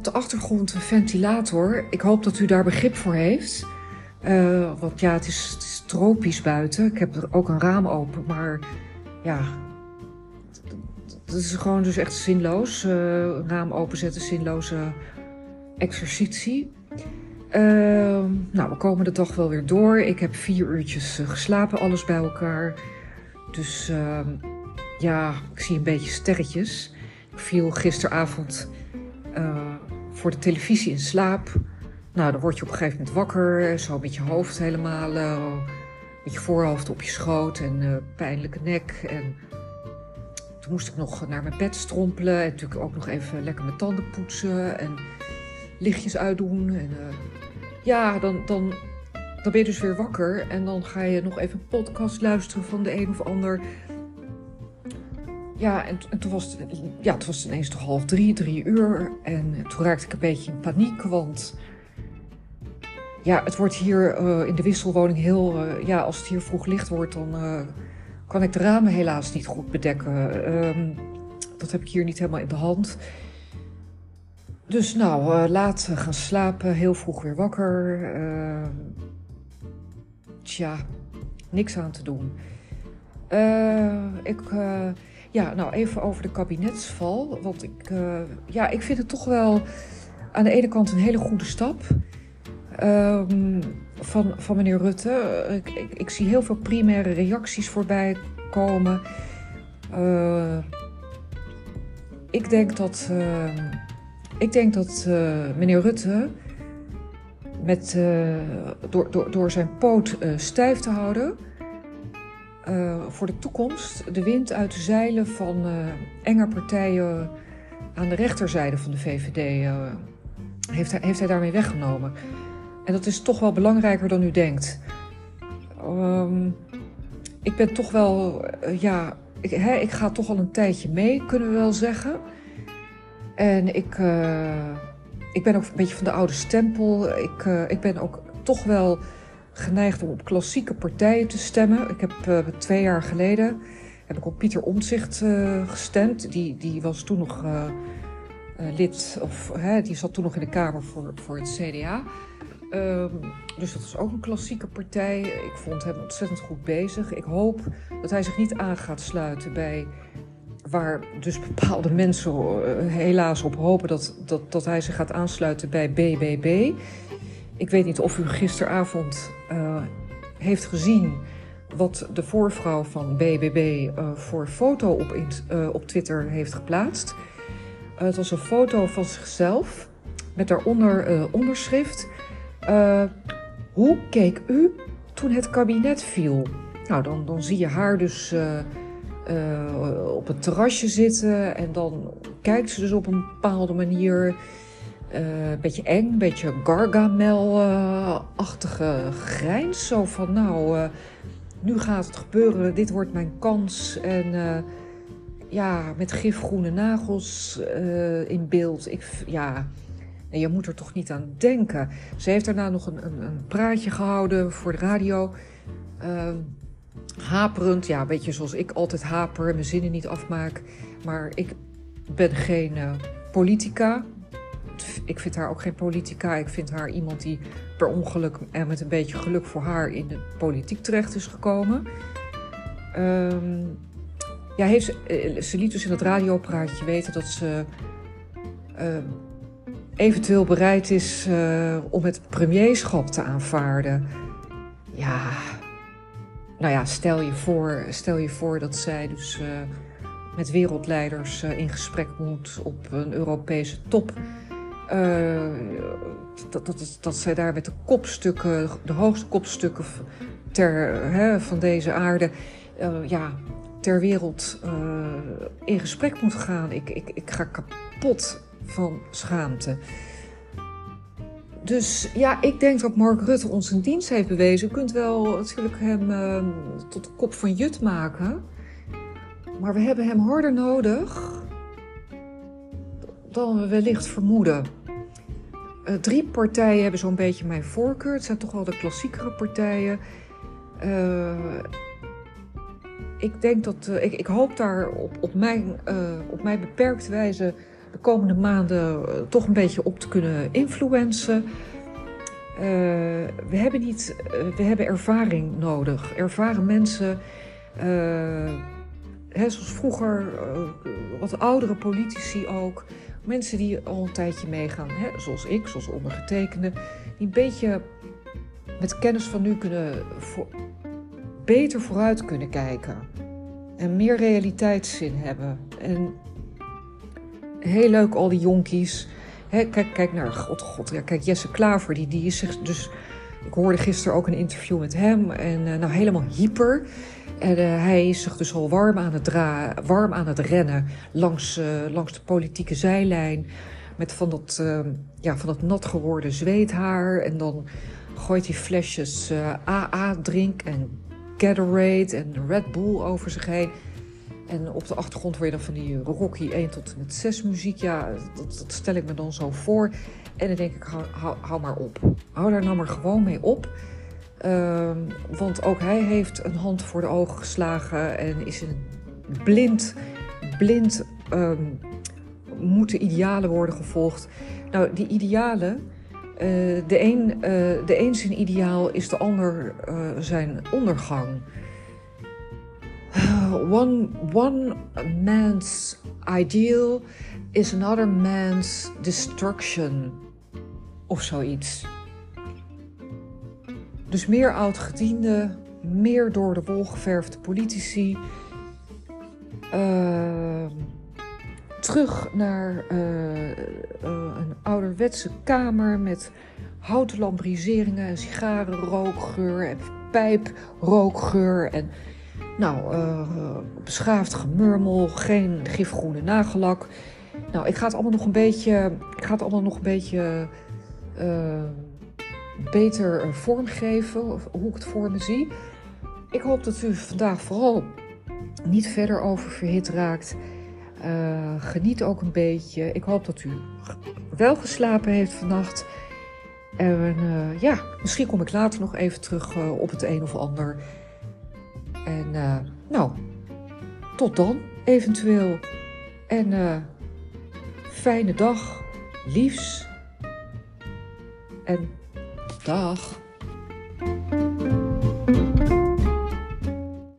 op de achtergrond een ventilator. Ik hoop dat u daar begrip voor heeft. Uh, want ja, het is, tropisch buiten. Ik heb er ook een raam open, maar ja, dat is gewoon dus echt zinloos. Uh, een raam openzetten, zinloze exercitie. Uh, nou, we komen de dag wel weer door. Ik heb vier uurtjes geslapen, alles bij elkaar. Dus ehm, ja, ik zie een beetje sterretjes. Ik viel gisteravond voor de televisie in slaap. Nou, dan word je op een gegeven moment wakker, zo met je hoofd helemaal, uh, met je voorhoofd op je schoot en uh, pijnlijke nek. En toen moest ik nog naar mijn bed strompelen en natuurlijk ook nog even lekker mijn tanden poetsen en lichtjes uitdoen. En ja, dan, dan, dan ben je dus weer wakker en dan ga je nog even podcast luisteren van de een of ander. Ja, en, en, toen, was het, ja, toen was het ineens toch half drie, drie uur. En toen raakte ik een beetje in paniek, want ja, het wordt hier uh, in de wisselwoning heel... Uh, ja, als het hier vroeg licht wordt, dan uh, kan ik de ramen helaas niet goed bedekken. Um, dat heb ik hier niet helemaal in de hand. Dus nou, laat gaan slapen, heel vroeg weer wakker. Ehm, tja, niks aan te doen. ik ja, nou even over de kabinetsval. Want ik, uh, ja, ik vind het toch wel aan de ene kant een hele goede stap um, van, van meneer Rutte. Ik, ik, zie heel veel primaire reacties voorbij komen. Uh, ik denk dat, uh, ik denk dat meneer Rutte met, door, door, door zijn poot stijf te houden uh, voor de toekomst de wind uit de zeilen van uh, enge partijen aan de rechterzijde van de VVD uh, heeft, hij, heeft hij daarmee weggenomen. En dat is toch wel belangrijker dan u denkt. Um, ik ben toch wel, ja, ik, ik ga toch al een tijdje mee, kunnen we wel zeggen. En ik, ik ben ook een beetje van de oude stempel. Ik, ik ben ook toch wel geneigd om op klassieke partijen te stemmen. Ik heb uh, twee jaar geleden heb ik op Pieter Omtzigt uh, gestemd. Die, die was toen nog uh, lid, of die zat toen nog in de Kamer voor, voor het CDA. Um, dus dat is ook een klassieke partij. Ik vond hem ontzettend goed bezig. Ik hoop dat hij zich niet aan gaat sluiten bij waar dus bepaalde mensen helaas op hopen dat, dat, dat hij zich gaat aansluiten bij BBB. Ik weet niet of u gisteravond uh, heeft gezien wat de voorvrouw van BBB eh, voor foto op, uh, op Twitter heeft geplaatst. het was een foto van zichzelf met daaronder onderschrift. hoe keek u toen het kabinet viel? Nou, dan, dan zie je haar dus op het terrasje zitten en dan kijkt ze dus op een bepaalde manier een uh, beetje eng, een beetje Gargamel-achtige grijns. Zo van, nou, uh, nu gaat het gebeuren, dit wordt mijn kans. En uh, ja, met gifgroene nagels in beeld. Ik, ja, je moet er toch niet aan denken. Ze heeft daarna nog een, een, een praatje gehouden voor de radio. Ehm, haperend, ja, een beetje zoals ik altijd haper, mijn zinnen niet afmaak. Maar ik ben geen politica ik vind haar ook geen politica. Ik vind haar iemand die per ongeluk en met een beetje geluk voor haar in de politiek terecht is gekomen. Um, ja, heeft ze, eh, ze liet dus in het radiopraatje weten dat ze uh, eventueel bereid is uh, om het premierschap te aanvaarden. Ja, nou ja, stel je voor, stel je voor dat zij dus uh, met wereldleiders in gesprek moet op een Europese top. Uh, dat, zij daar met de kopstukken, de hoogste kopstukken ter, hè, van deze aarde, uh, ja, ter wereld uh, in gesprek moet gaan. Ik, ik, ik ga kapot van schaamte. Dus ja, ik denk dat Mark Rutte ons een dienst heeft bewezen. U kunt wel natuurlijk hem tot de kop van Jut maken. Maar we hebben hem harder nodig dan we wellicht vermoeden. Uh, drie partijen hebben zo'n beetje mijn voorkeur. Het zijn toch wel de klassiekere partijen. Uh, ik denk dat. Uh, ik, ik, hoop daar op, op, mijn, op mijn beperkte wijze de komende maanden toch een beetje op te kunnen influencen. we hebben niet, we hebben ervaring nodig. Ervaren mensen, hè, zoals vroeger, wat oudere politici ook. Mensen die al een tijdje meegaan, hè, zoals ik, zoals ondergetekende, die een beetje met kennis van nu kunnen beter vooruit kunnen kijken. En meer realiteitszin hebben. En heel leuk al die jonkies. kijk, kijk naar, god, god, ja, kijk, Jesse Klaver, die, die is dus... Ik hoorde gisteren ook een interview met hem en uh, nou helemaal hyper. En uh, hij is zich dus al warm aan het, dra warm aan het rennen langs, uh, langs de politieke zijlijn. Met van dat, ja, van dat nat geworden zweethaar. En dan gooit hij flesjes AA-drink en Gatorade en Red Bull over zich heen. En op de achtergrond je dan van die Rocky 1 tot met 6 muziek. Ja, dat, dat, stel ik me dan zo voor. En dan denk ik, hou, hou maar op. Hou daar nou maar gewoon mee op. Uh, want ook hij heeft een hand voor de ogen geslagen en is een blind, blind um, moeten idealen worden gevolgd. Nou, die idealen, uh, de, een, uh, de een zijn ideaal is de ander uh, zijn ondergang. One, one man's ideal is another man's destruction. Of zoiets. Dus meer oud-gedienden, meer door de wol geverfde politici. Uh, terug naar uh, uh, een ouderwetse kamer met houten lambriseringen en sigarenrookgeur en pijprookgeur en nou, uh, beschaafd gemurmel, geen gifgroene nagellak. Nou, ik ga het allemaal nog een beetje, ik ga het allemaal nog een beetje beter vormgeven, hoe ik het voor me zie. Ik hoop dat u vandaag vooral niet verder oververhit raakt. Uh, geniet ook een beetje. Ik hoop dat u wel geslapen heeft vannacht. En uh, ja, misschien kom ik later nog even terug uh, op het een of ander. En nou, tot dan eventueel. En fijne dag, liefs. En Dag.